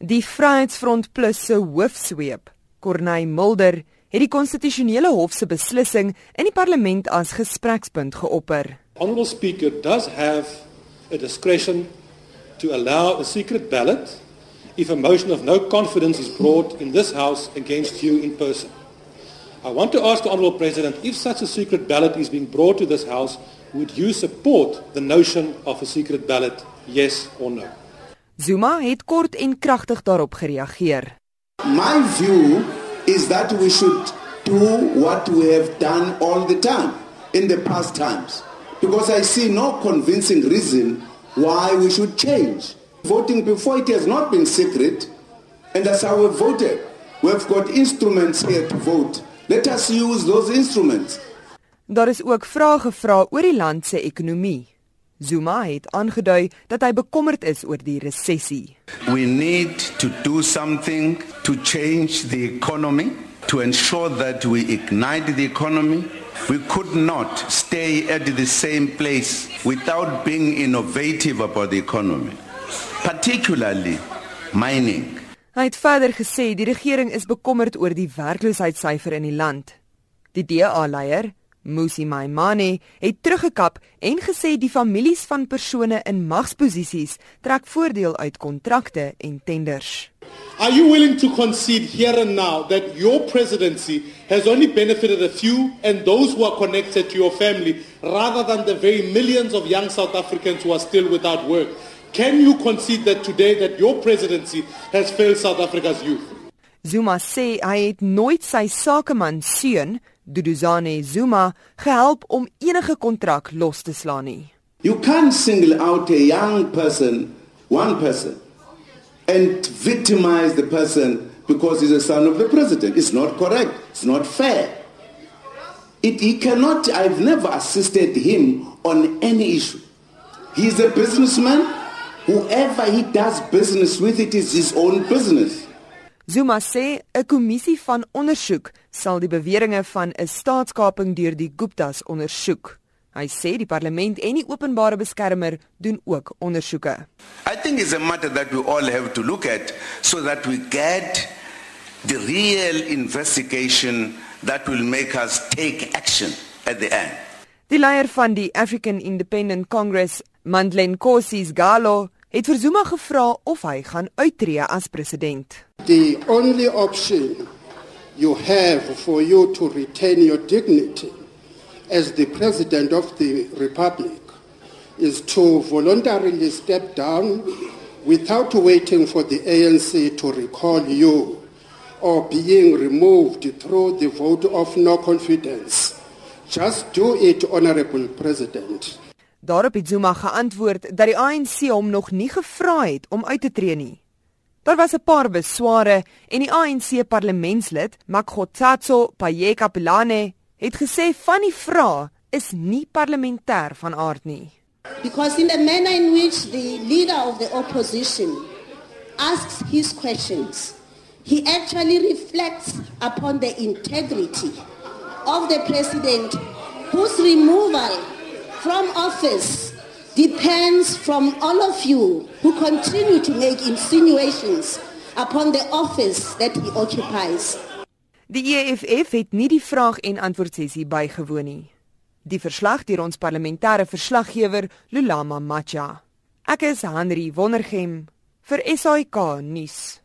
Die Vryheidsfront Plus se hoofsweep, Corneil Mulder, het die konstitusionele hof se beslissing in die parlement as gesprekspunt geopper. Honorable Speaker does have a discretion to allow a secret ballot if a motion of no confidence is brought in this house against you in person. I want to ask the honorable president if such a secret ballot is being brought to this house would you support the notion of a secret ballot yes or no? Zuma het kort en kragtig daarop gereageer. My view is that we should do what we have done all the time in the past times because I see no convincing reason why we should change. Voting before it has not been secret and that's how we voted. We've got instruments here to vote. Let us use those instruments. Daar is ook vrae gevra oor die land se ekonomie. Zuma het aangedui dat hy bekommerd is oor die resessie. We need to do something to change the economy to ensure that we ignite the economy. We could not stay at the same place without being innovative about the economy, particularly mining. Hy het verder gesê die regering is bekommerd oor die werkloosheidssyfer in die land. Die DA-leier, Musi Maimane het teruggekap en gesê die families van persone in magsposisies trek voordeel uit kontrakte en tenders. Are you willing to concede here and now that your presidency has only benefited a few and those who are connected to your family rather than the very millions of young South Africans who are still without work? Can you concede that today that your presidency has failed South Africa's youth? Zuma sê hy het nooit sy sakeman seun Duduzane Zuma gehelp om enige kontrak los te slaan nie. You can't single out a young person, one person and victimize the person because he's a son of the president. It's not correct. It's not fair. It, he cannot, I've never assisted him on any issue. He's a businessman. Whoever he does business with, it is his own business. Zuma sê 'n kommissie van ondersoek sal die beweringe van 'n staatskaping deur die Guptas ondersoek. Hy sê die parlement en die openbare beskermer doen ook ondersoeke. I think it's a matter that we all have to look at so that we get the real investigation that will make us take action at the end. Die leier van die African Independent Congress, Mandlen Kosi Galo, het vir Zuma gevra of hy gaan uittreë as president. The only option you have for you to retain your dignity as the president of the republic is to voluntarily step down without waiting for the ANC to recall you or being removed through the vote of no confidence. Just do it, honorable president. Daarop het Zuma geantwoord dat die ANC hom nog nie gevra het om uit te tree nie. Daar was 'n paar besware en die ANC parlementslid, Makgotsatso Payeka-Pelane, het gesê van die vrae is nie parlementêr van aard nie. Because in the manner in which the leader of the opposition asks his questions, he actually reflects upon the integrity of the president whose removal office depends from all of you who continue to make insinuations upon the office that he occupies. Die EFF het nie die vraag en antwoord sessie bygewoon nie. Die verslag deur ons parlementêre verslaggewer Lulama Macha. Ek is Henry Wondergem vir SAK nuus.